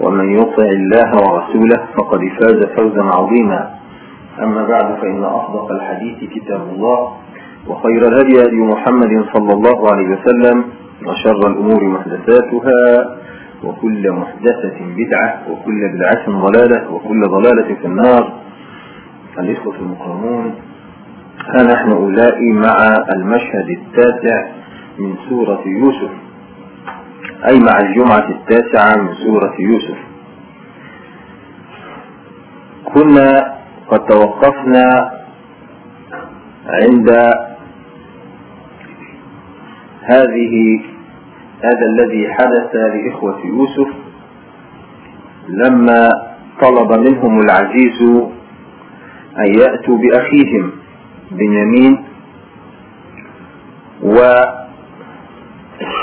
ومن يطع الله ورسوله فقد فاز فوزا عظيما. أما بعد فإن أصدق الحديث كتاب الله وخير الهدي هدي محمد صلى الله عليه وسلم وشر الأمور محدثاتها وكل محدثة بدعة وكل بدعة ضلالة وكل ضلالة في النار. الإخوة المكرمون ها نحن أولئي مع المشهد التاسع من سورة يوسف. أي مع الجمعة التاسعة من سورة يوسف. كنا قد توقفنا عند هذه هذا الذي حدث لإخوة يوسف لما طلب منهم العزيز أن يأتوا بأخيهم بنيامين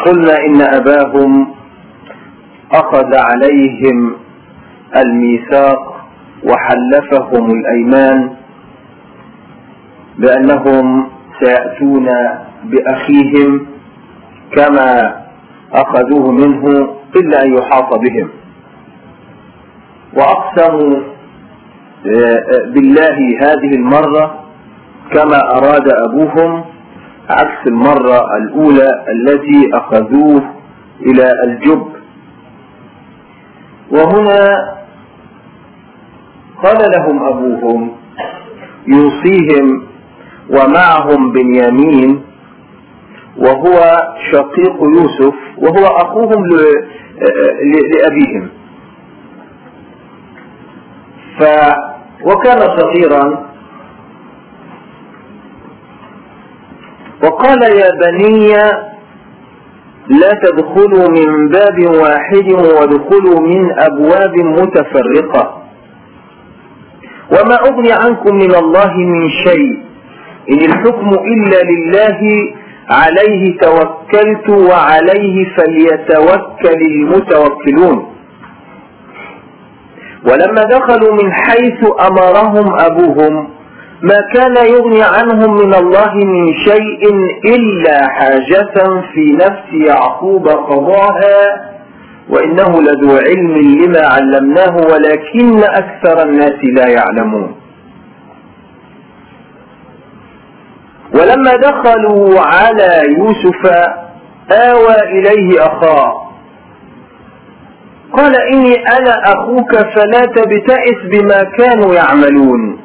وقلنا إن أباهم أخذ عليهم الميثاق وحلفهم الأيمان بأنهم سيأتون بأخيهم كما أخذوه منه إلا أن يحاط بهم. وأقسموا بالله هذه المرة كما أراد أبوهم عكس المرة الأولى التي أخذوه إلى الجب. وهنا قال لهم أبوهم يوصيهم ومعهم بنيامين وهو شقيق يوسف وهو أخوهم لأبيهم. ف وكان صغيرا وقال يا بني لا تدخلوا من باب واحد وادخلوا من أبواب متفرقة. وما أغني عنكم من الله من شيء. إن الحكم إلا لله عليه توكلت وعليه فليتوكل المتوكلون. ولما دخلوا من حيث أمرهم أبوهم ما كان يغني عنهم من الله من شيء إلا حاجة في نفس يعقوب قضاها وإنه لذو علم لما علمناه ولكن أكثر الناس لا يعلمون. ولما دخلوا على يوسف آوى إليه أخاه قال إني أنا أخوك فلا تبتئس بما كانوا يعملون.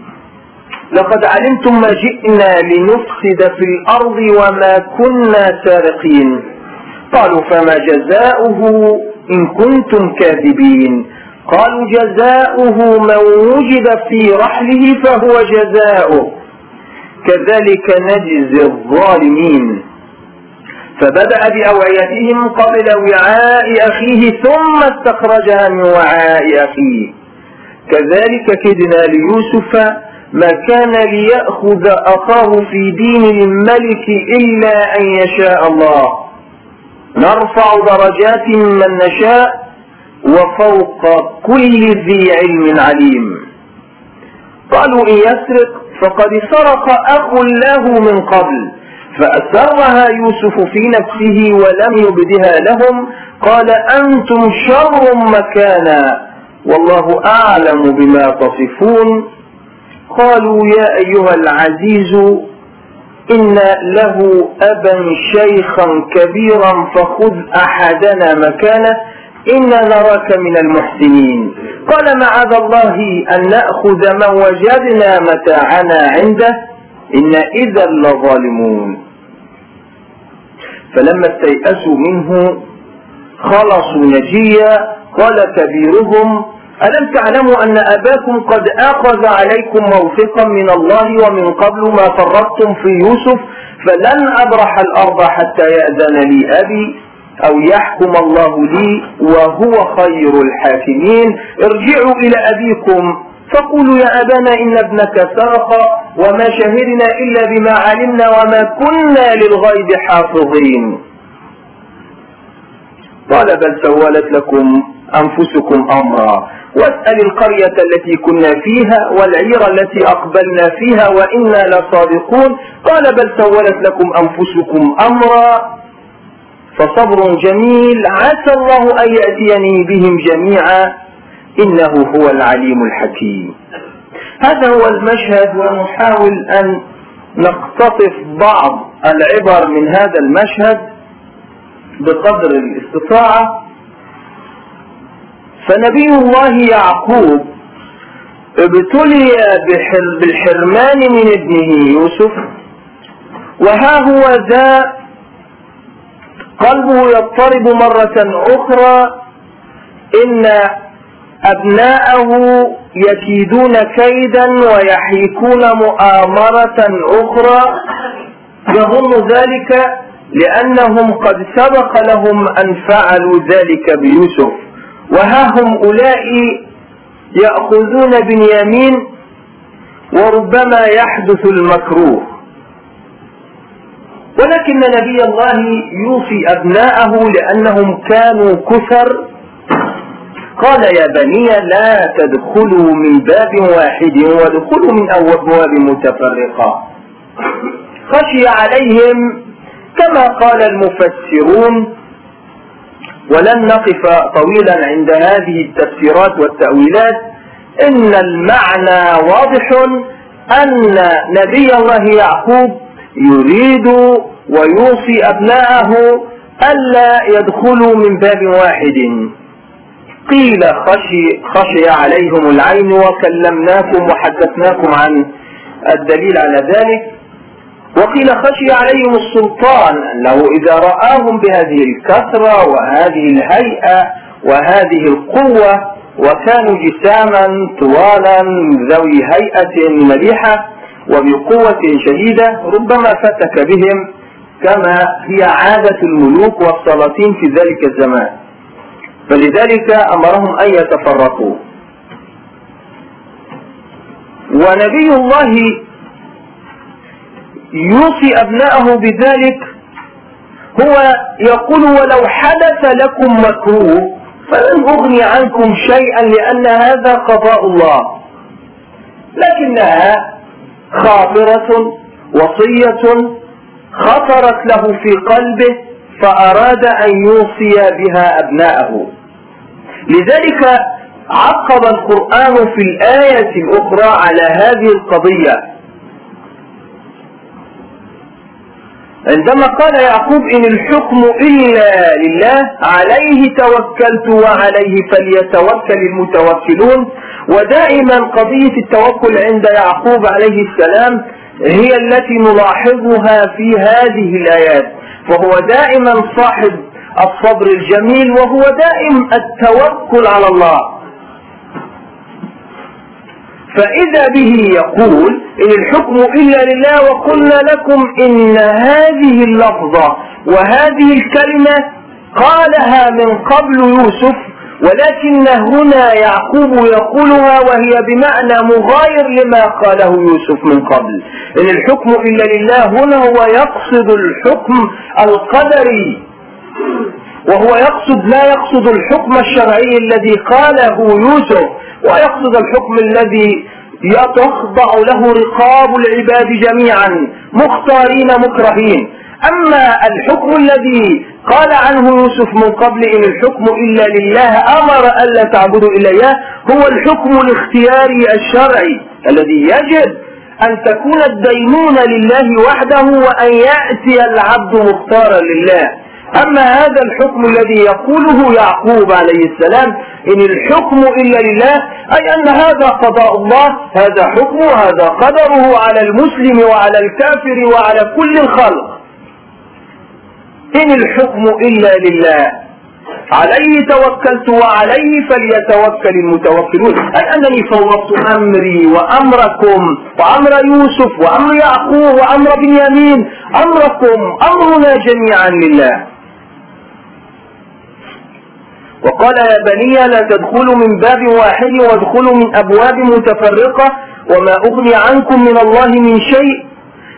لقد علمتم ما جئنا لنفسد في الأرض وما كنا سارقين. قالوا فما جزاؤه إن كنتم كاذبين؟ قالوا جزاؤه من وجد في رحله فهو جزاؤه. كذلك نجزي الظالمين. فبدأ بأوعيتهم قبل وعاء أخيه ثم استخرجها من وعاء أخيه. كذلك كدنا ليوسف ما كان ليأخذ أخاه في دين الملك إلا أن يشاء الله. نرفع درجات من نشاء وفوق كل ذي علم عليم. قالوا إن يسرق فقد سرق أخ له من قبل فأسرها يوسف في نفسه ولم يبدها لهم. قال أنتم شر مكانا والله أعلم بما تصفون. قالوا يا أيها العزيز إن له أبا شيخا كبيرا فخذ أحدنا مكانه إنا نراك من المحسنين. قال معاذ الله أن نأخذ من وجدنا متاعنا عنده إن إذا لظالمون. فلما استيأسوا منه خلصوا نجيا قال كبيرهم ألم تعلموا أن أباكم قد أخذ عليكم موثقا من الله ومن قبل ما فرطتم في يوسف فلن أبرح الأرض حتى يأذن لي أبي أو يحكم الله لي وهو خير الحاكمين. ارجعوا إلى أبيكم فقولوا يا أبانا إن ابنك سرق وما شهدنا إلا بما علمنا وما كنا للغيب حافظين. قال بل سولت لكم أنفسكم أمرا. واسأل القرية التي كنا فيها والعير التي أقبلنا فيها وإنا لصادقون. قال بل سولت لكم أنفسكم أمرا. فصبر جميل. عسى الله أن يأتيني بهم جميعا. إنه هو العليم الحكيم. هذا هو المشهد ونحاول أن نقتطف بعض العبر من هذا المشهد بقدر الاستطاعة. فنبي الله يعقوب ابتلي بالحرمان من ابنه يوسف وها هو ذا قلبه يضطرب مرة أخرى إن أبناءه يكيدون كيدا ويحيكون مؤامرة أخرى. يظن ذلك لأنهم قد سبق لهم أن فعلوا ذلك بيوسف. وها هم أولئك يأخذون بنيامين وربما يحدث المكروه. ولكن نبي الله يوصي أبناءه لأنهم كانوا كثر قال يا بني لا تدخلوا من باب واحد وادخلوا من أبواب متفرقة. خشي عليهم كما قال المفسرون ولن نقف طويلا عند هذه التفسيرات والتأويلات. إن المعنى واضح أن نبي الله يعقوب يريد ويوصي أبناءه ألا يدخلوا من باب واحد. قيل خشي, خشي عليهم العين وكلمناكم وحدثناكم عن الدليل على ذلك. وقيل خشي عليهم السلطان أنه إذا رآهم بهذه الكثرة وهذه الهيئة وهذه القوة وكانوا جساما طوالا ذوي هيئة مليحة وبقوة شديدة ربما فتك بهم كما هي عادة الملوك والسلاطين في ذلك الزمان. فلذلك أمرهم أن يتفرقوا. ونبي الله يوصي أبنائه بذلك هو يقول ولو حدث لكم مكروه فلن أغني عنكم شيئا لأن هذا قضاء الله. لكنها خاطرة وصية خطرت له في قلبه فأراد أن يوصي بها أبناءه. لذلك عقب القرآن في الآية الأخرى على هذه القضية عندما قال يعقوب إن الحكم إلا لله عليه توكلت وعليه فليتوكل المتوكلون. ودائما قضية التوكل عند يعقوب عليه السلام هي التي نلاحظها في هذه الآيات. فهو دائما صاحب الصبر الجميل وهو دائم التوكل على الله. فإذا به يقول إن الحكم إلا لله وقلنا لكم إن هذه اللفظة وهذه الكلمة قالها من قبل يوسف ولكن هنا يعقوب يقولها وهي بمعنى مغاير لما قاله يوسف من قبل. إن الحكم إلا لله هنا هو يقصد الحكم القدري وهو يقصد لا يقصد الحكم الشرعي الذي قاله يوسف ويقصد الحكم الذي تخضع له رقاب العباد جميعا مختارين مكرهين. أما الحكم الذي قال عنه يوسف من قبل إن الحكم إلا لله أمر ألا تعبدوا إلا إياه هو الحكم الاختياري الشرعي الذي يجب أن تكون الدينونة لله وحده وأن يأتي العبد مختارا لله. أما هذا الحكم الذي يقوله يعقوب عليه السلام إن الحكم إلا لله أي أن هذا قضاء الله هذا حكمه هذا قدره على المسلم وعلى الكافر وعلى كل الخلق. إن الحكم إلا لله. عليه توكلت وعليه فليتوكل المتوكلون. أي أنني فوضت أمري وأمركم وأمر يوسف وأمر يعقوب وأمر بنيامين أمركم أمرنا جميعا لله. وقال يا بني لا تدخلوا من باب واحد وادخلوا من أبواب متفرقة وما أغني عنكم من الله من شيء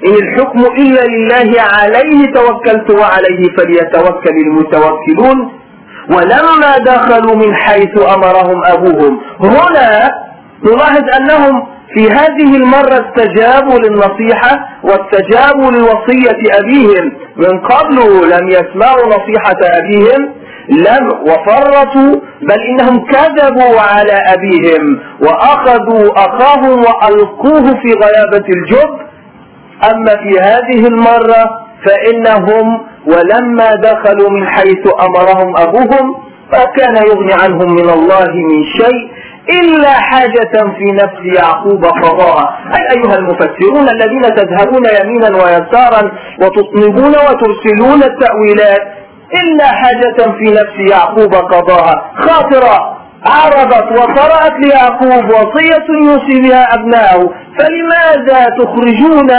إن الحكم إلا لله عليه توكلت وعليه فليتوكل المتوكلون ولما دخلوا من حيث أمرهم أبوهم هنا نلاحظ أنهم في هذه المرة استجابوا للنصيحة واستجابوا لوصية أبيهم من قبل لم يسمعوا نصيحة أبيهم لم وفرطوا بل إنهم كذبوا على أبيهم وأخذوا أخاهم وألقوه في غيابة الجب. أما في هذه المرة فإنهم ولما دخلوا من حيث أمرهم أبوهم فكان يغني عنهم من الله من شيء إلا حاجة في نفس يعقوب قضاها أي أيها المفسرون الذين تذهبون يمينا ويسارا وتطنبون وترسلون التأويلات إلا حاجة في نفس يعقوب قضاها. خاطرة عرضت وقرأت ليعقوب وصية يوصي بها أبنائه فلماذا تخرجون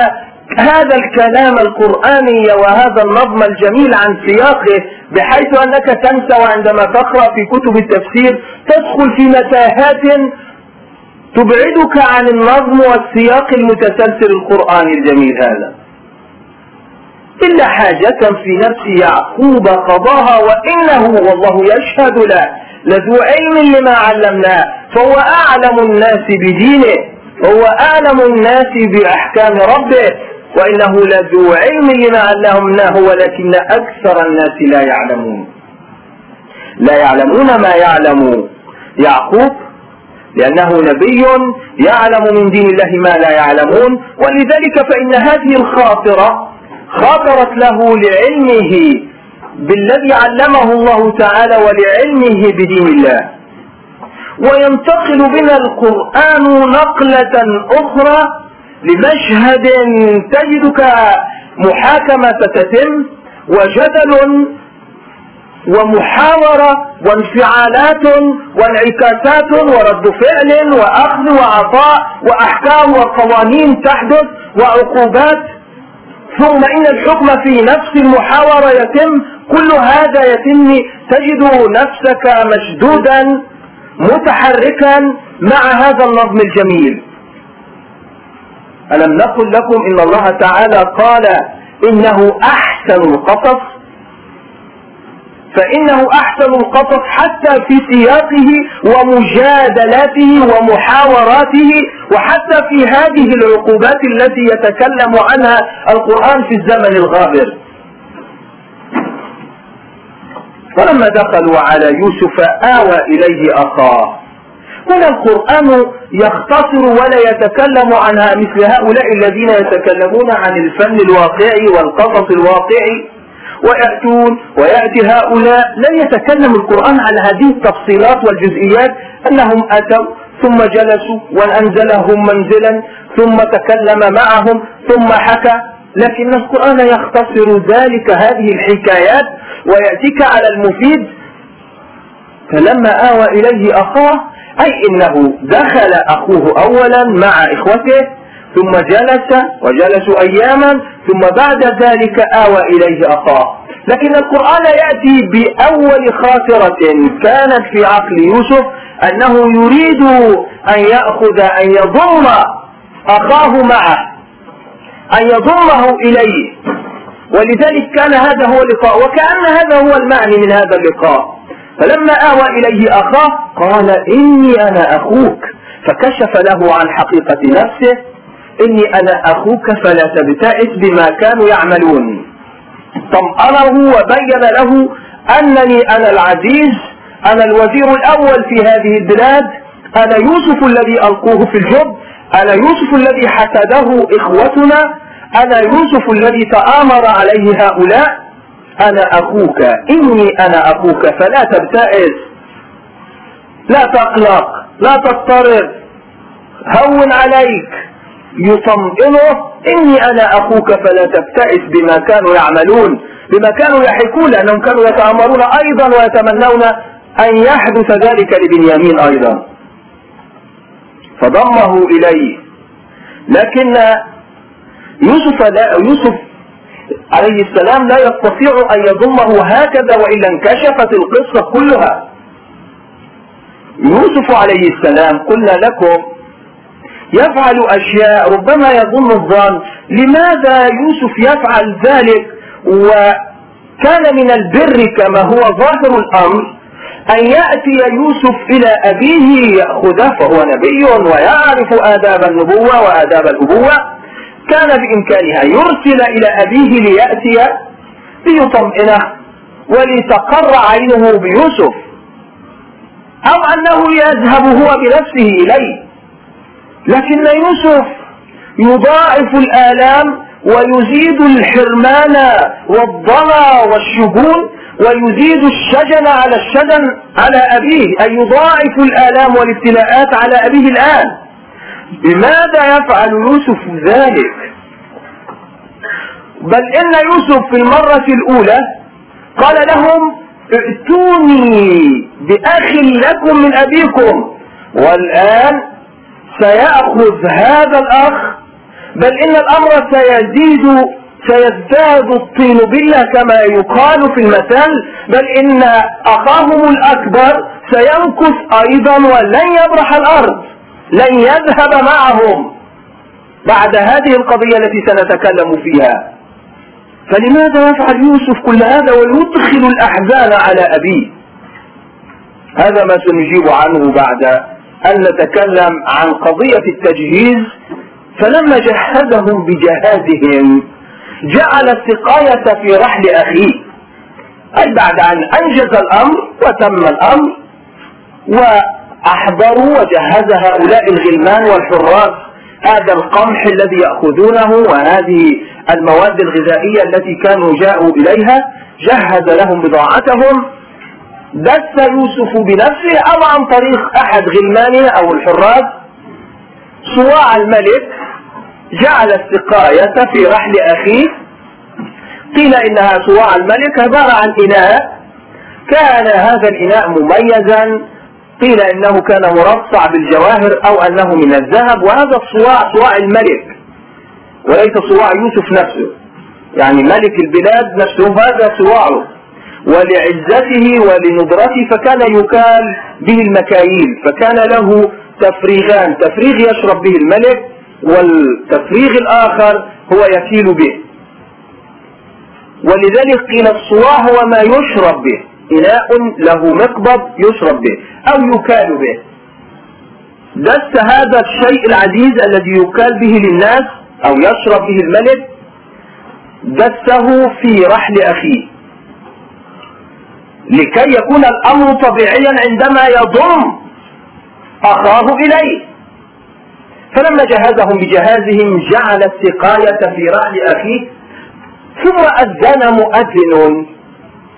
هذا الكلام القرآني وهذا النظم الجميل عن سياقه بحيث أنك تنسى وعندما تقرأ في كتب التفسير تدخل في متاهات تبعدك عن النظم والسياق المتسلسل القرآني الجميل هذا؟ إلا حاجة في نفس يعقوب قضاها وإنه والله يشهد له لذو علم لما علمناه فهو أعلم الناس بدينه هو أعلم الناس بأحكام ربه وإنه لذو علم لما علمناه ولكن أكثر الناس لا يعلمون. لا يعلمون ما يعلم يعقوب لأنه نبي يعلم من دين الله ما لا يعلمون ولذلك فإن هذه الخاطرة خطرت له لعلمه بالذي علمه الله تعالى ولعلمه بدين الله. وينتقل بنا القرآن نقلة أخرى لمشهد تجدك محاكمة تتم وجدل ومحاورة وانفعالات وانعكاسات ورد فعل وأخذ وعطاء وأحكام وقوانين تحدث وعقوبات ثم إن الحكم في نفس المحاورة يتم كل هذا يتم تجد نفسك مشدودا متحركا مع هذا النظم الجميل. ألم نقل لكم إن الله تعالى قال إنه أحسن القصص فإنه أحسن القصص حتى في سياقه ومجادلاته ومحاوراته وحتى في هذه العقوبات التي يتكلم عنها القرآن في الزمن الغابر. فلما دخلوا على يوسف آوى إليه أخاه. هنا القرآن يختصر ولا يتكلم عنها مثل هؤلاء الذين يتكلمون عن الفن الواقعي والقصص الواقعي ويأتون ويأتي هؤلاء. لن يتكلم القرآن على هذه التفصيلات والجزئيات أنهم أتوا ثم جلسوا وأنزلهم منزلا ثم تكلم معهم ثم حكى. لكن القرآن يختصر ذلك هذه الحكايات ويأتيك على المفيد. فلما آوى إليه أخاه أي إنه دخل أخوه أولا مع إخوته ثم جلس وجلسوا أياما ثم بعد ذلك آوى إليه أخاه. لكن القرآن يأتي بأول خاطرة كانت في عقل يوسف أنه يريد أن يأخذ أن يضم أخاه معه أن يضمه إليه. ولذلك كان هذا هو اللقاء وكأن هذا هو المعني من هذا اللقاء. فلما آوى إليه أخاه قال إني أنا أخوك. فكشف له عن حقيقة نفسه إني أنا أخوك فلا تبتئس بما كانوا يعملون. طمأنه وبين له أنني أنا العزيز أنا الوزير الأول في هذه البلاد. أنا يوسف الذي ألقوه في الجب. أنا يوسف الذي حسده إخوتنا. أنا يوسف الذي تآمر عليه هؤلاء. أنا أخوك. إني أنا أخوك. فلا تبتئس. لا تقلق. لا تضطرب. هون عليك. يطمئنه. إني أنا أخوك. فلا تبتئس بما كانوا يعملون. بما كانوا يحكون. لأنهم كانوا يتآمرون أيضا ويتمنون أن يحدث ذلك لبنيامين أيضا. فضمه إليه. لكن يوسف لا يوسف عليه السلام لا يستطيع أن يضمه هكذا وإلا انكشفت القصة كلها. يوسف عليه السلام قلنا لكم يفعل أشياء ربما يظن الظن لماذا يوسف يفعل ذلك؟ وكان من البر كما هو ظاهر الأمر أن يأتي يوسف إلى أبيه يأخذه فهو نبي ويعرف آداب النبوة وآداب الأبوة. كان بإمكانها يرسل إلى أبيه ليأتي ليطمئنه ولتقر عينه بيوسف. أو أنه يذهب هو بنفسه إليه؟ لكن يوسف يضاعف الآلام ويزيد الحرمان والضنا والشجون ويزيد الشجن على الشجن على أبيه أي يضاعف الآلام والابتلاءات على أبيه الآن. بماذا يفعل يوسف ذلك؟ بل إن يوسف في المرة الأولى قال لهم ائتوني بأخ لكم من أبيكم والآن سيأخذ هذا الأخ بل إن الأمر سيزيد سيزداد الطين بلة كما يقال في المثل بل إن أخاهم الأكبر سيمكث أيضا ولن يبرح الأرض لن يذهب معهم. بعد هذه القضية التي سنتكلم فيها. فلماذا يفعل يوسف كل هذا ويدخل الأحزان على أبيه؟ هذا ما سنجيب عنه بعد أن نتكلم عن قضية التجهيز فلما جهزهم بجهازهم. جعل السقاية في رحل أخيه. أي بعد أن أنجز الأمر وتم الأمر وأحضروا وجهز هؤلاء الغلمان والحراس هذا القمح الذي يأخذونه وهذه المواد الغذائية التي كانوا جاءوا إليها جهز لهم بضاعتهم. دس يوسف بنفسه أو عن طريق أحد غلمانه أو الحراس صواع الملك جعل السقاية في رحل أخيه. قيل إنها صواع الملك. عبارة عن إناء. كان هذا الإناء مميزا. قيل إنه كان مرصع بالجواهر أو أنه من الذهب. وهذا الصواع صواع الملك. وليس صواع يوسف نفسه. يعني ملك البلاد نفسه. هذا صواعه ولعزته ولندرته فكان يكال به المكاييل. فكان له تفريغان. تفريغ يشرب به الملك. والتفريغ الآخر هو يكيل به. ولذلك قيل الصواع هو ما يشرب به. إناء له مقبض يشرب به. أو يكال به. دس هذا الشيء العزيز الذي يكال به للناس أو يشرب به الملك؟ دسه في رحل أخيه. لكي يكون الأمر طبيعيا عندما يضم أخاه إليه. فلما جهزهم بجهازهم جعل السقاية في رحل أخيه ثم أذن مؤذن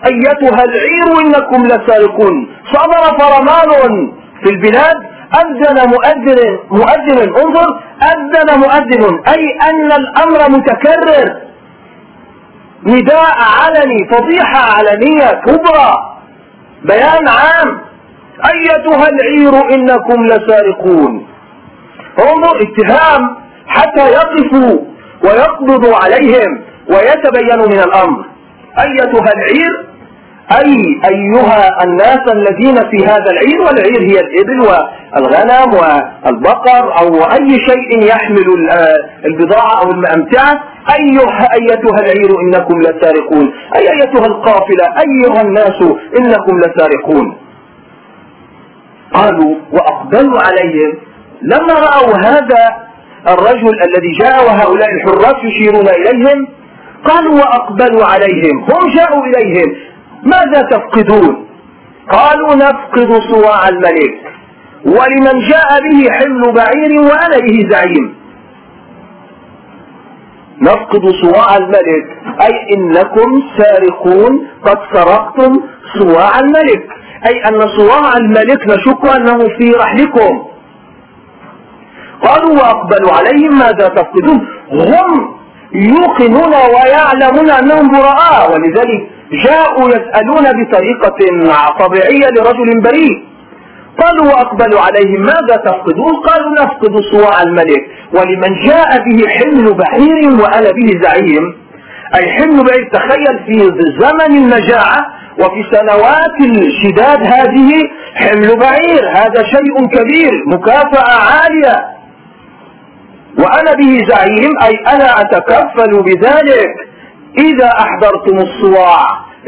أيتها العير إنكم لسارقون. صدر فرمان في البلاد أذن مؤذن مؤذن انظر أذن مؤذن. أي أن الأمر متكرر. نداء علني فضيحة علنية كبرى. بيان عام. أيتها العير إنكم لسارقون. انظر اتهام حتى يقفوا ويقبضوا عليهم ويتبينوا من الأمر. أيتها العير؟ أي أيها الناس الذين في هذا العير والعير هي الإبل والغنم والبقر أو أي شيء يحمل البضاعة أو المأمتعة أيها أيتها العير إنكم لسارقون. أي أيتها القافلة أيها الناس إنكم لسارقون. قالوا وأقبلوا عليهم لما رأوا هذا الرجل الذي جاء وهؤلاء الحراس يشيرون إليهم قالوا وأقبلوا عليهم هم جاءوا إليهم ماذا تفقدون؟ قالوا نفقد صواع الملك ولمن جاء به حمل بعير وأنا به زعيم. نفقد صواع الملك أي إنكم سارقون قد سرقتم صواع الملك أي أن صواع الملك نشك أنه في رحلكم. قالوا وأقبلوا عليهم ماذا تفقدون؟ هم يوقنون ويعلمون أنهم براء ولذلك جاءوا يسألون بطريقة طبيعية لرجل بريء. قالوا وأقبلوا عليهم ماذا تفقدون؟ قالوا نفقد صواع الملك. ولمن جاء به حمل بعير وأنا به زعيم. أي حمل بعير تخيل في زمن المجاعة وفي سنوات الشداد هذه حمل بعير هذا شيء كبير مكافأة عالية. وأنا به زعيم أي أنا أتكفل بذلك. إذا أحضرتم الصواع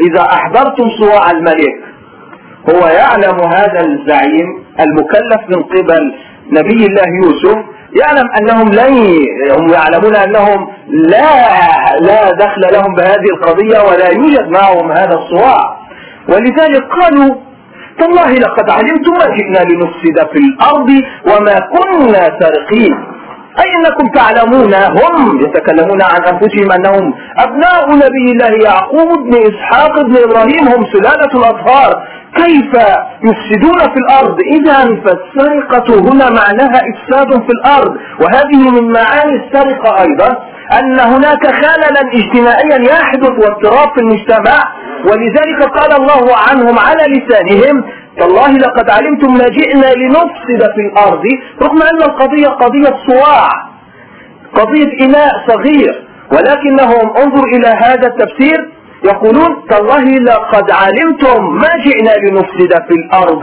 إذا أحضرتم صواع الملك. هو يعلم هذا الزعيم المكلف من قبل نبي الله يوسف يعلم أنهم لن هم يعلمون أنهم لا لا دخل لهم بهذه القضية ولا يوجد معهم هذا الصواع. ولذلك قالوا تالله لقد علمتم ما جئنا لنفسد في الأرض وما كنا سارقين. أي أنكم تعلمون؟ هم يتكلمون عن أنفسهم أنهم أبناء نبي الله يعقوب بن إسحاق بن إبراهيم هم سلالة الأطهار كيف يفسدون في الأرض؟ إذا فالسرقة هنا معناها إفساد في الأرض. وهذه من معاني السرقة أيضا أن هناك خللا اجتماعيا يحدث واضطراب في المجتمع. ولذلك قال الله عنهم على لسانهم تالله لقد علمتم ما جئنا لنفسد في الأرض. رغم أن القضية قضية صواع قضية إناء صغير ولكنهم انظر إلى هذا التفسير. يقولون تالله لقد علمتم ما جئنا لنفسد في الأرض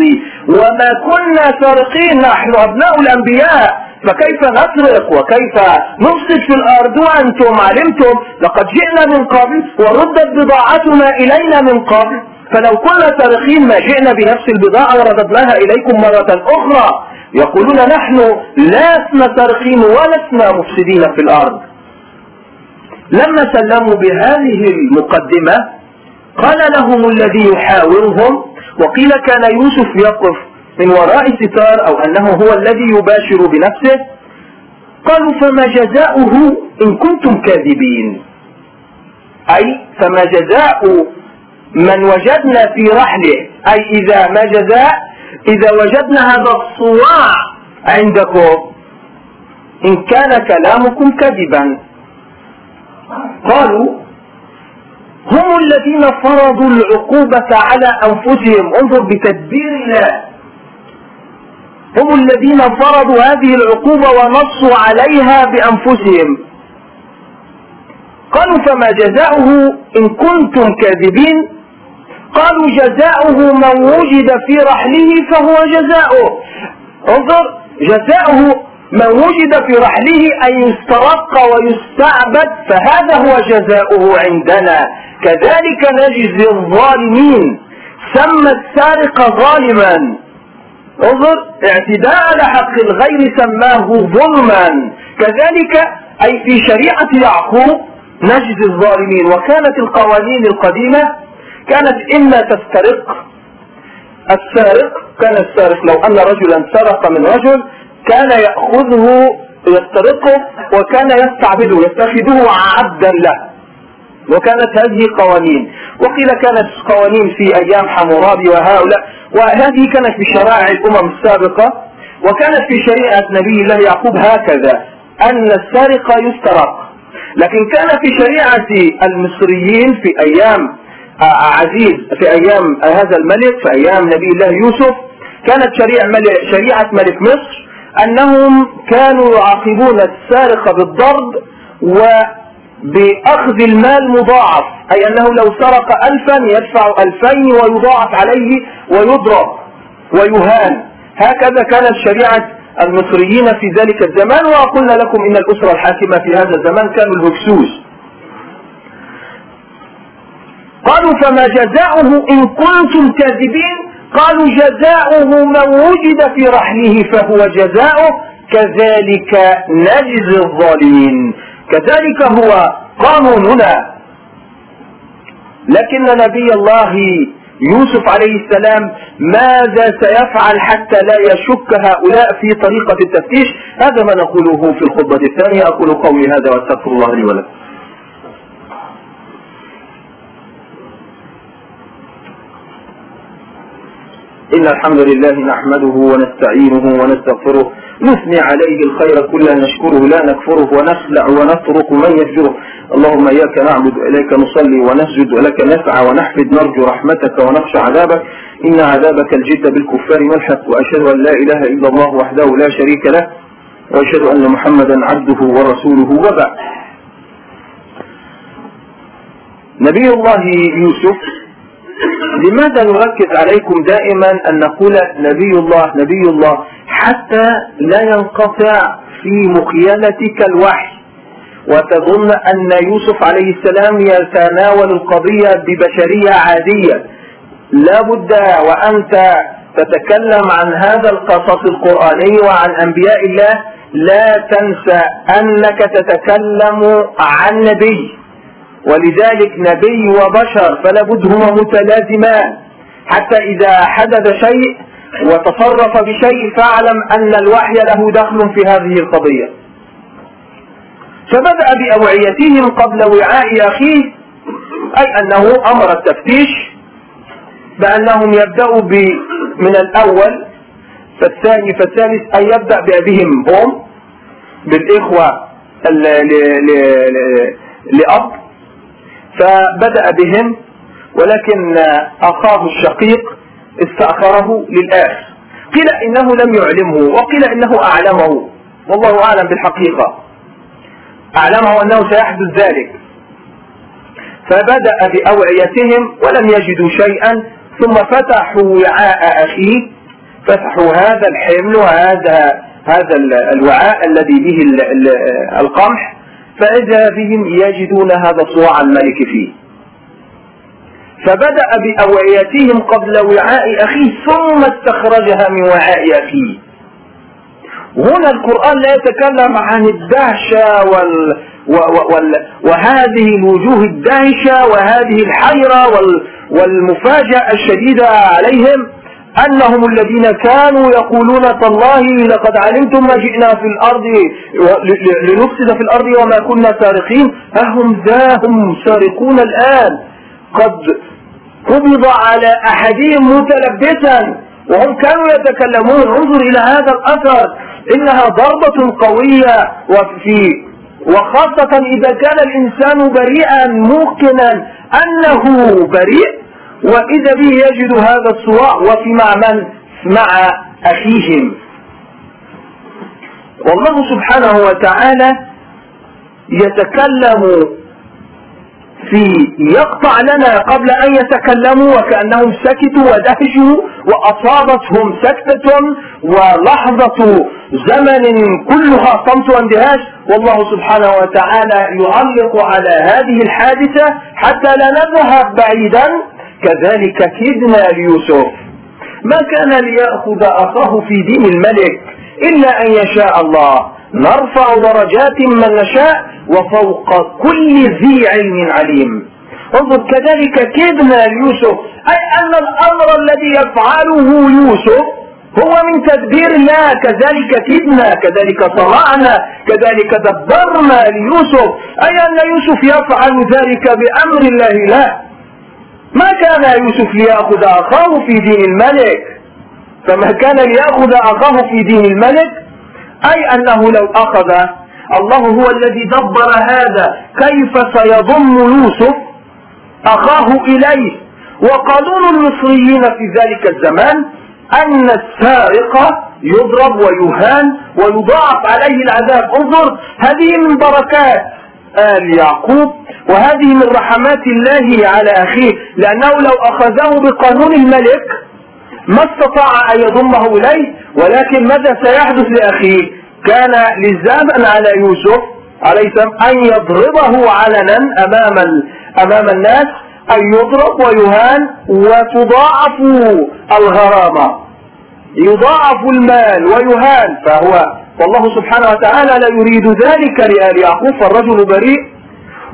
وما كنا سارقين نحن أبناء الأنبياء. فكيف نسرق؟ وكيف نفسد في الأرض وأنتم علمتم؟ لقد جئنا من قبل وردت بضاعتنا إلينا من قبل. فلو كنا سارقين ما جئنا بنفس البضاعة ورددناها إليكم مرة أخرى. يقولون نحن لسنا سارقين ولسنا مفسدين في الأرض. لما سلموا بهذه المقدمة. قال لهم الذي يحاورهم وقيل كان يوسف يقف من وراء ستار أو أنه هو الذي يباشر بنفسه. قالوا فما جزاؤه إن كنتم كاذبين؟ أي فما جزاء من وجدنا في رحله. أي إذا ما جزاء إذا وجدنا هذا الصواع عندكم. إن كان كلامكم كذبا. قالوا هم الذين فرضوا العقوبة على أنفسهم انظر بتدبير الله. هم الذين فرضوا هذه العقوبة ونصوا عليها بأنفسهم. قالوا فما جزاؤه إن كنتم كاذبين؟ قالوا جزاؤه من وجد في رحله فهو جزاؤه. انظر جزاؤه من وجد في رحله أن يسترق ويستعبد فهذا هو جزاؤه عندنا. كذلك نجزي الظالمين. سمى السارق ظالما. انظر اعتداء على حق الغير سماه ظلما. كذلك أي في شريعة يعقوب نجزي الظالمين. وكانت القوانين القديمة كانت إما تسترق. السارق كان السارق لو أن رجلا سرق من رجل كان يأخذه يسترقه وكان يستعبده يتخذه عبدا له. وكانت هذه قوانين. وقيل كانت قوانين في أيام حمورابي وهؤلاء. وهذه كانت في شرائع الأمم السابقة. وكانت في شريعة نبي الله يعقوب هكذا أن السارق يسترق. لكن كان في شريعة المصريين في أيام عزيز في أيام هذا الملك في أيام نبي الله يوسف كانت شريعة ملك, شريعة ملك مصر. أنهم كانوا يعاقبون السارق بالضرب وبأخذ المال مضاعف أي أنه لو سرق الفا يدفع ألفين ويضاعف عليه ويضرب ويهان. هكذا كانت شريعة المصريين في ذلك الزمان وقلنا لكم إن الأسرة الحاكمة في هذا الزمان كانوا الهكسوس. قالوا فما جزاؤه إن كنتم كاذبين؟ قالوا جزاؤه من وجد في رحله فهو جزاؤه كذلك نجزي الظالمين. كذلك هو قانوننا. لكن نبي الله يوسف عليه السلام ماذا سيفعل حتى لا يشك هؤلاء في طريقة التفتيش؟ هذا ما نقوله في الخطبة الثانية. أقول قولي هذا وأستغفر الله لي ولكم. إن الحمد لله نحمده ونستعينه ونستغفره. نثني عليه الخير كله نشكره لا نكفره ونخلع ونترك من يفجره. اللهم إياك نعبد وإليك نصلي ونسجد ولك نسعى ونحفد نرجو رحمتك ونخشى عذابك. إن عذابك الجد بالكفار ملحق. وأشهد أن لا إله إلا الله وحده لا شريك له. وأشهد أن محمدا عبده ورسوله. وبعد. نبي الله يوسف لماذا نركز عليكم دائما أن نقول نبي الله نبي الله حتى لا ينقطع في مخيلتك الوحي؟ وتظن أن يوسف عليه السلام يتناول القضية ببشرية عادية. لا بد وأنت تتكلم عن هذا القصص القرآني وعن أنبياء الله لا تنسى أنك تتكلم عن نبي. ولذلك نبي وبشر فلا بد هما متلازمان. حتى إذا حدث شيء وتصرف بشيء فاعلم أن الوحي له دخل في هذه القضية. فبدأ بأوعيتهم قبل وعاء أخيه أي أنه أمر التفتيش بأنهم يبدأوا من الأول فالثاني فالثالث أن يبدأ بأبيهم هم بالإخوة لأب. فبدأ بهم ولكن أخاه الشقيق استأخره للآخر. قيل إنه لم يعلمه وقيل إنه أعلمه. والله أعلم بالحقيقة. أعلمه أنه سيحدث ذلك. فبدأ بأوعيتهم ولم يجدوا شيئا ثم فتحوا وعاء أخيه. فتحوا هذا الحمل وهذا هذا الوعاء الذي به القمح. فإذا بهم يجدون هذا صواع الملك فيه. فبدأ بأوعيتهم قبل وعاء أخيه ثم استخرجها من وعاء أخيه. هنا القرآن لا يتكلم عن الدهشة وال... وال... وهذه الوجوه الدهشة وهذه الحيرة وال... والمفاجأة الشديدة عليهم. أنهم الذين كانوا يقولون تالله لقد علمتم ما جئنا في الأرض لنفسد في الأرض وما كنا سارقين. أهم ذا هم سارقون الآن. قد قبض على أحدهم متلبسا وهم كانوا يتكلمون. انظر إلى هذا الأثر. إنها ضربة قوية وفي وخاصة إذا كان الإنسان بريئا موقنا أنه بريء وإذا به يجد هذا الصراع وفي مع من؟ مع أخيهم. والله سبحانه وتعالى يتكلم في يقطع لنا قبل أن يتكلموا وكأنهم سكتوا ودهشوا وأصابتهم سكتة ولحظة زمن كلها صمت واندهاش. والله سبحانه وتعالى يعلق على هذه الحادثة حتى لا نذهب بعيدا. كذلك كدنا ليوسف. ما كان ليأخذ أخاه في دين الملك إلا أن يشاء الله. نرفع درجات من نشاء وفوق كل ذي علم عليم. انظر كذلك كدنا ليوسف. أي أن الأمر الذي يفعله يوسف هو من تدبير الله كذلك كدنا كذلك صنعنا كذلك دبرنا ليوسف. أي أن يوسف يفعل ذلك بأمر الله لا. ما كان يوسف ليأخذ أخاه في دين الملك؟ فما كان ليأخذ أخاه في دين الملك؟ أي أنه لو أخذ الله هو الذي دبر هذا. كيف سيضم يوسف أخاه إليه؟ وقانون المصريين في ذلك الزمان أن السارق يضرب ويهان ويضاعف عليه العذاب. انظر هذه من بركات آل يعقوب وهذه من رحمات الله على أخيه لأنه لو أخذه بقانون الملك ما استطاع أن يضمه إليه ولكن ماذا سيحدث لأخيه؟ كان لزاما على يوسف عليه السلام أن يضربه علنا أمام, أمام الناس أن يضرب ويهان وتضاعف الغرامة. يضاعف المال ويهان فهو والله سبحانه وتعالى لا يريد ذلك لآل يعقوب فالرجل بريء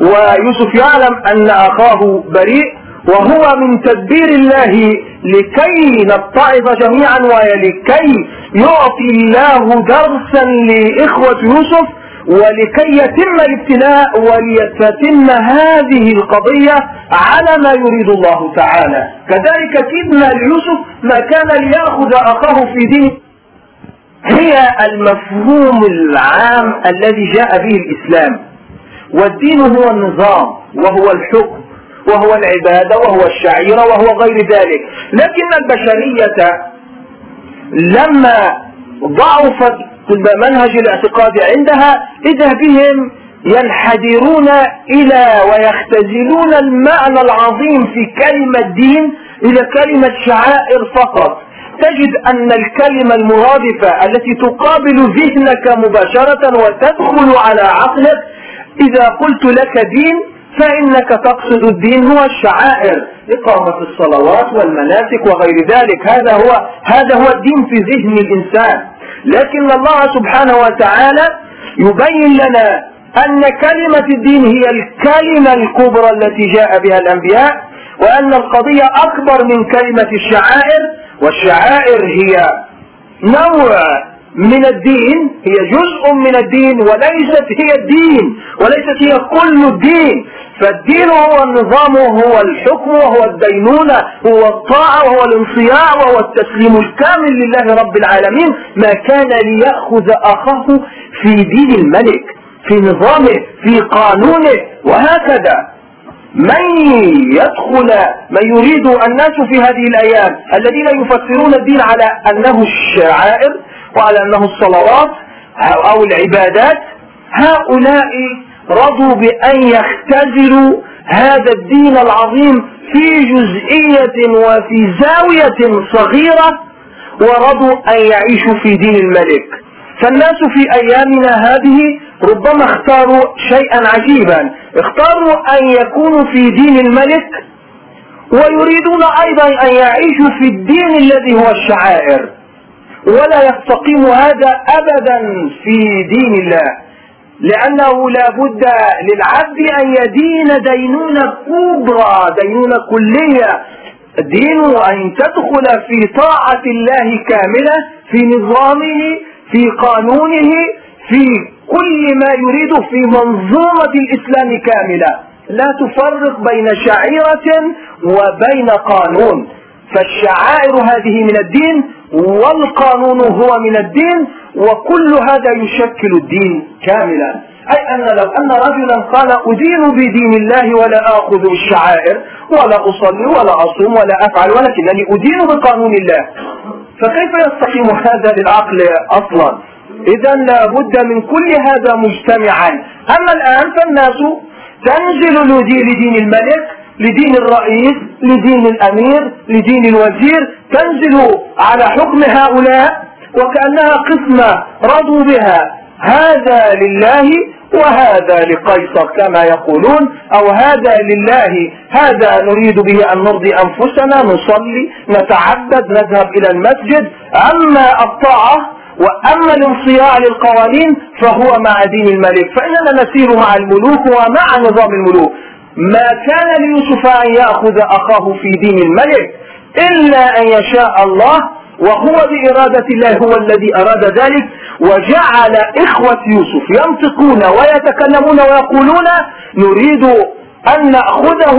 ويوسف يعلم أن أخاه بريء وهو من تدبير الله لكي نتعظ جميعا ولكي يعطي الله درسا لإخوة يوسف ولكي يتم الابتلاء ولتتم هذه القضية على ما يريد الله تعالى. كذلك كدنا ليوسف ما كان ليأخذ أخاه في دين. هي المفهوم العام الذي جاء به الإسلام. والدين هو النظام وهو الحكم وهو العبادة وهو الشعيرة وهو غير ذلك. لكن البشرية لما ضعفت منهج الاعتقاد عندها إذا بهم ينحدرون إلى ويختزلون المعنى العظيم في كلمة دين إلى كلمة شعائر فقط. تجد أن الكلمة المرادفة التي تقابل ذهنك مباشرة وتدخل على عقلك إذا قلت لك دين فإنك تقصد الدين هو الشعائر. إقامة الصلوات والمناسك وغير ذلك. هذا هو هذا هو الدين في ذهن الإنسان. لكن الله سبحانه وتعالى يبين لنا أن كلمة الدين هي الكلمة الكبرى التي جاء بها الأنبياء وأن القضية أكبر من كلمة الشعائر والشعائر هي نوع من الدين هي جزء من الدين وليست هي الدين وليست هي كل الدين. فالدين هو النظام وهو الحكم وهو الدينونة هو الطاعة وهو الانصياع وهو التسليم الكامل لله رب العالمين. ما كان ليأخذ أخاه في دين الملك في نظامه في قانونه. وهكذا من يدخل من يريد الناس في هذه الأيام الذين يفسرون الدين على أنه الشعائر وعلى أنه الصلوات أو العبادات. هؤلاء رضوا بأن يختزلوا هذا الدين العظيم في جزئية وفي زاوية صغيرة ورضوا أن يعيشوا في دين الملك. فالناس في أيامنا هذه ربما اختاروا شيئا عجيبا. اختاروا أن يكونوا في دين الملك ويريدون أيضا أن يعيشوا في الدين الذي هو الشعائر. ولا يستقيم هذا أبدا في دين الله. لأنه لا بد للعبد أن يدين دينونة كبرى دينونة كلية. دين أن تدخل في طاعة الله كاملة في نظامه في قانونه في كل ما يريد في منظومة الإسلام كاملة. لا تفرق بين شعيرة وبين قانون. فالشعائر هذه من الدين والقانون هو من الدين وكل هذا يشكل الدين كاملا. أي أن لو أن رجلا قال أدين بدين الله ولا آخذ الشعائر ولا أصلي ولا أصوم ولا أفعل ولكنني أدين بقانون الله. فكيف يستقيم هذا للعقل أصلا؟ إذا لابد من كل هذا مجتمعا. أما الآن فالناس تنزل لدين الملك لدين الرئيس لدين الأمير لدين الوزير تنزل على حكم هؤلاء وكأنها قسمة رضوا بها. هذا لله وهذا لقيصر كما يقولون أو هذا لله. هذا نريد به أن نرضي أنفسنا نصلي نتعبد نذهب إلى المسجد. أما الطاعة وأما الانصياع للقوانين فهو مع دين الملك. فإننا نسير مع الملوك ومع نظام الملوك. ما كان ليوسف أن يأخذ أخاه في دين الملك إلا أن يشاء الله وهو بإرادة الله هو الذي أراد ذلك وجعل إخوة يوسف ينطقون ويتكلمون ويقولون نريد أن نأخذه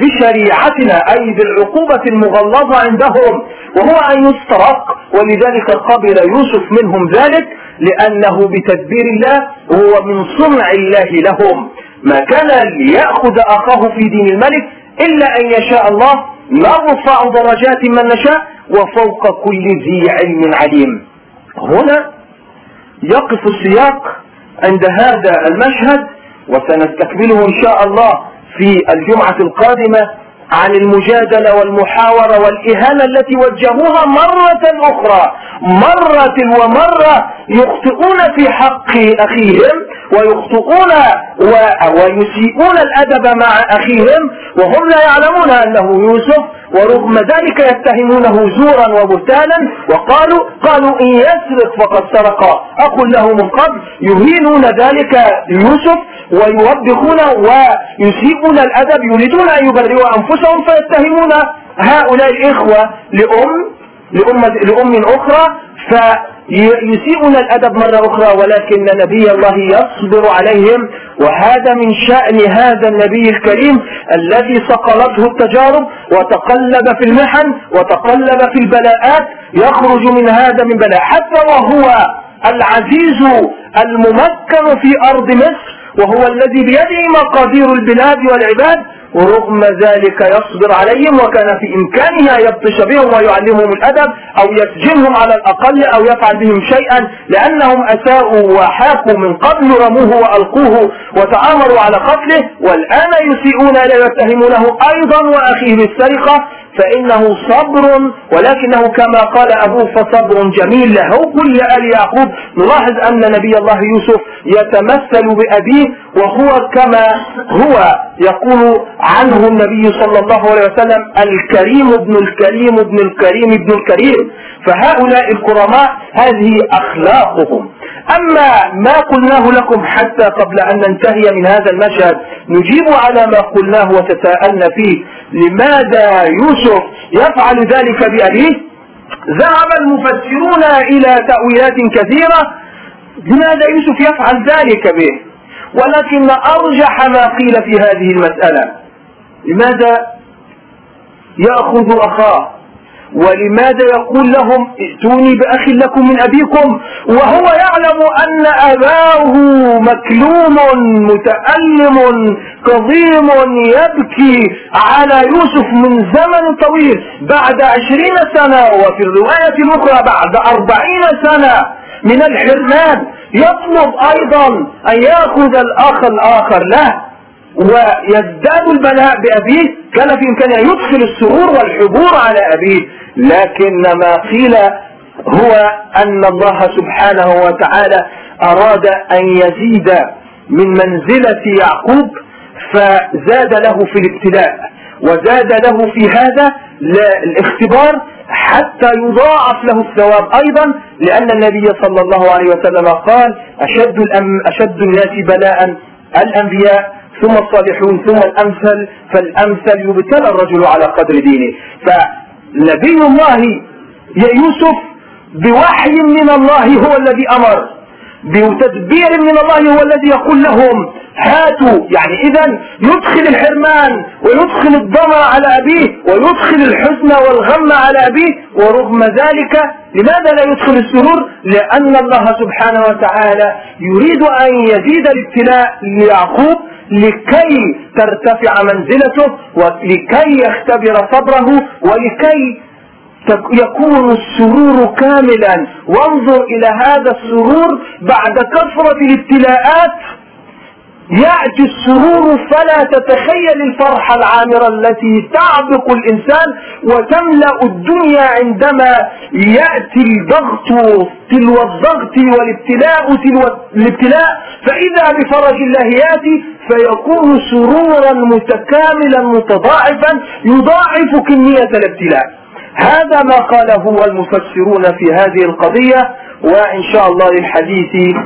بشريعتنا أي بالعقوبة المغلظة عندهم وهو أن يسترق ولذلك قبل يوسف منهم ذلك لأنه بتدبير الله هو من صنع الله لهم. ما كان ليأخذ أخاه في دين الملك إلا أن يشاء الله نرفع درجات من نشاء وفوق كل ذي علم عليم. هنا يقف السياق عند هذا المشهد وسنستكمله إن شاء الله في الجمعة القادمة عن المجادلة والمحاورة والإهانة التي وجهوها مرة أخرى. مرة ومرة يخطئون في حق أخيهم ويخطئون و... ويسيئون الأدب مع أخيهم وهم لا يعلمون أنه يوسف ورغم ذلك يتهمونه زورا وبهتانا. وقالوا قالوا إن يسرق فقد سرق أخ له من قبل يهينون ذلك يوسف ويوبخون ويسيئون الأدب يريدون أن يبرئوا أنفسهم فيتهمون هؤلاء الإخوة لأم لأمة لأم أخرى فيسيئون الأدب مرة أخرى ولكن نبي الله يصبر عليهم وهذا من شأن هذا النبي الكريم الذي صقلته التجارب وتقلب في المحن وتقلب في البلاءات يخرج من هذا من بلاء حتى وهو العزيز الممكن في أرض مصر وهو الذي بيده مقادير البلاد والعباد ورغم ذلك يصبر عليهم وكان في إمكانه أن يبطش بهم ويعلمهم الأدب أو يسجنهم على الأقل أو يفعل بهم شيئا لأنهم أساءوا وحاكوا من قبل رموه وألقوه وتآمروا على قتله والآن يسيئون إليه ويتهمونه أيضا وأخيه بالسرقة. فإنه صبر ولكنه كما قال أبوه فصبر جميل. له كل آل يعقوب. نلاحظ أن نبي الله يوسف يتمثل بأبيه وهو كما هو يقول عنه النبي صلى الله عليه وسلم الكريم ابن الكريم ابن الكريم ابن الكريم. فهؤلاء الكرماء هذه أخلاقهم. أما ما قلناه لكم حتى قبل أن ننتهي من هذا المشهد نجيب على ما قلناه وتساءلنا فيه. لماذا يوسف يفعل ذلك بأبيه؟ ذهب المفسرون إلى تأويلات كثيرة. لماذا يوسف يفعل ذلك به؟ ولكن أرجح ما قيل في هذه المسألة. لماذا يأخذ أخاه؟ ولماذا يقول لهم ائتوني بأخ لكم من أبيكم وهو يعلم أن أباه مكلوم متألم كظيم يبكي على يوسف من زمن طويل بعد عشرين سنة وفي الرواية الأخرى بعد أربعين سنة من الحرمان يطلب أيضا أن يأخذ الأخ الآخر له ويزداد البلاء بأبيه كان في إمكانه يدخل السرور والحبور على أبيه. لكن ما قيل هو أن الله سبحانه وتعالى أراد أن يزيد من منزلة يعقوب فزاد له في الابتلاء. وزاد له في هذا الاختبار حتى يضاعف له الثواب أيضا لأن النبي صلى الله عليه وسلم قال أشد, الأم أشد الناس بلاء الأنبياء ثم الصالحون ثم الأمثل فالأمثل يبتلى الرجل على قدر دينه. فنبي الله يا يوسف بوحي من الله هو الذي أمر بتدبير من الله هو الذي يقول لهم هاتوا. يعني اذا يدخل الحرمان ويدخل الضمر على أبيه ويدخل الحزن والغم على أبيه ورغم ذلك لماذا لا يدخل السرور؟ لأن الله سبحانه وتعالى يريد أن يزيد الابتلاء ليعقوب لكي ترتفع منزلته ولكي يختبر صبره ولكي يكون السرور كاملا. وانظر إلى هذا السرور بعد كثرة الابتلاءات يأتي السرور فلا تتخيل الفرحة العامرة التي تعبق الإنسان وتملأ الدنيا عندما يأتي الضغط تلو الضغط والابتلاء تلو الابتلاء. فإذا بفرج الله يأتي فيكون سرورا متكاملا متضاعفا يضاعف كمية الابتلاء. هذا ما قاله المفسرون في هذه القضية وإن شاء الله للحديث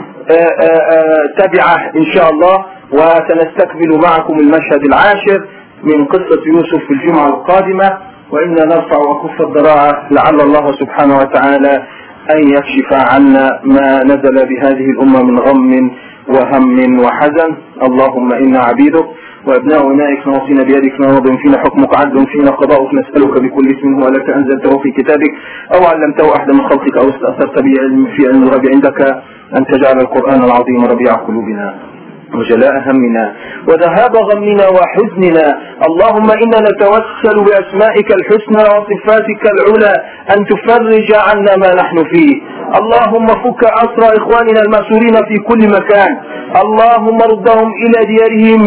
تبعه إن شاء الله وسنستكمل معكم المشهد العاشر من قصة يوسف في الجمعة القادمة وإنا نرفع وكف الضراعة لعل الله سبحانه وتعالى أن يكشف عنا ما نزل بهذه الأمة من غم وهم وحزن. اللهم إنا عبيدك وأبناء أولئك نواصينا بيدك ماض فينا حكمك عدل فينا قضاؤك نسألك بكل اسم هو لك أنزلته في كتابك أو علمته أحد من خلقك أو استأثرت به في علم الغيب عندك. أن تجعل القرآن العظيم ربيع قلوبنا. وجلاء همنا وذهاب غمنا وحزننا. اللهم إنا نتوسل بأسمائك الحسنى وصفاتك العلى أن تفرج عنا ما نحن فيه. اللهم فك أسرى إخواننا المأسورين في كل مكان. اللهم ردهم إلى ديارهم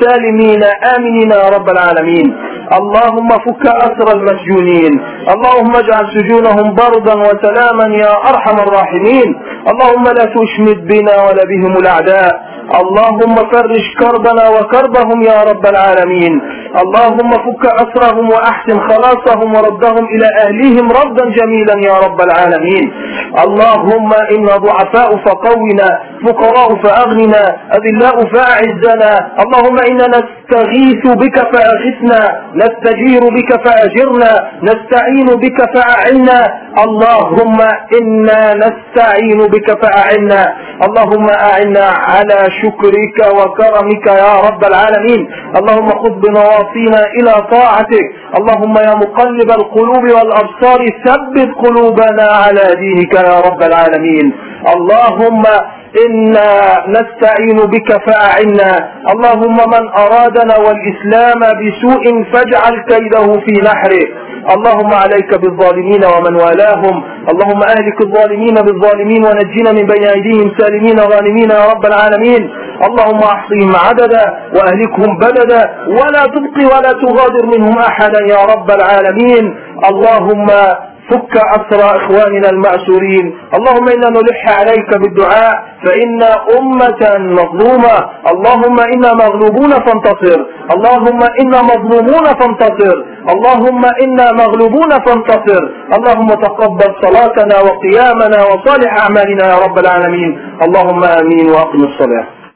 سالمين آمنين يا رب العالمين. اللهم فك أسر المسجونين. اللهم اجعل سجونهم بردا وسلاما يا أرحم الراحمين. اللهم لا تشمت بنا ولا بهم الأعداء. اللهم فرج كربنا وكربهم يا رب العالمين. اللهم فك أسرهم وأحسن خلاصهم وردهم إلى أهليهم ردا جميلا يا رب العالمين. اللهم إنا ضعفاء فقونا فقراء فأغننا أذلاء فأعزنا. اللهم إنا نستغيث بك فأغثنا نستجير بك فأجرنا نستعين بك فأعنا اللهم إنا نستعين بك فأعنا. اللهم أعنا على شكرك وكرمك يا رب العالمين. اللهم خذ بنواصينا إلى طاعتك. اللهم يا مقلب القلوب والأبصار ثبت قلوبنا على دينك يا رب العالمين. اللهم إنا نستعين بك فأعنا. اللهم من أرادنا والإسلام بسوء فاجعل كيده في نحره. اللهم عليك بالظالمين ومن والاهم. اللهم أهلك الظالمين بالظالمين ونجنا من بين أيديهم سالمين غانمين يا رب العالمين. اللهم أحصهم عددا وأهلكهم بلدا ولا تبقي ولا تغادر منهم أحدا يا رب العالمين. اللهم فك أسرى إخواننا المأسورين. اللهم إنا نلح عليك بالدعاء فإنا أمة مظلومة. اللهم إنا مغلوبون فانتصر. اللهم إنا مظلومون فانتصر. اللهم إنا مغلوبون فانتصر. اللهم تقبل صلاتنا وقيامنا وصالح أعمالنا يا رب العالمين. اللهم آمين وأقم الصلاة.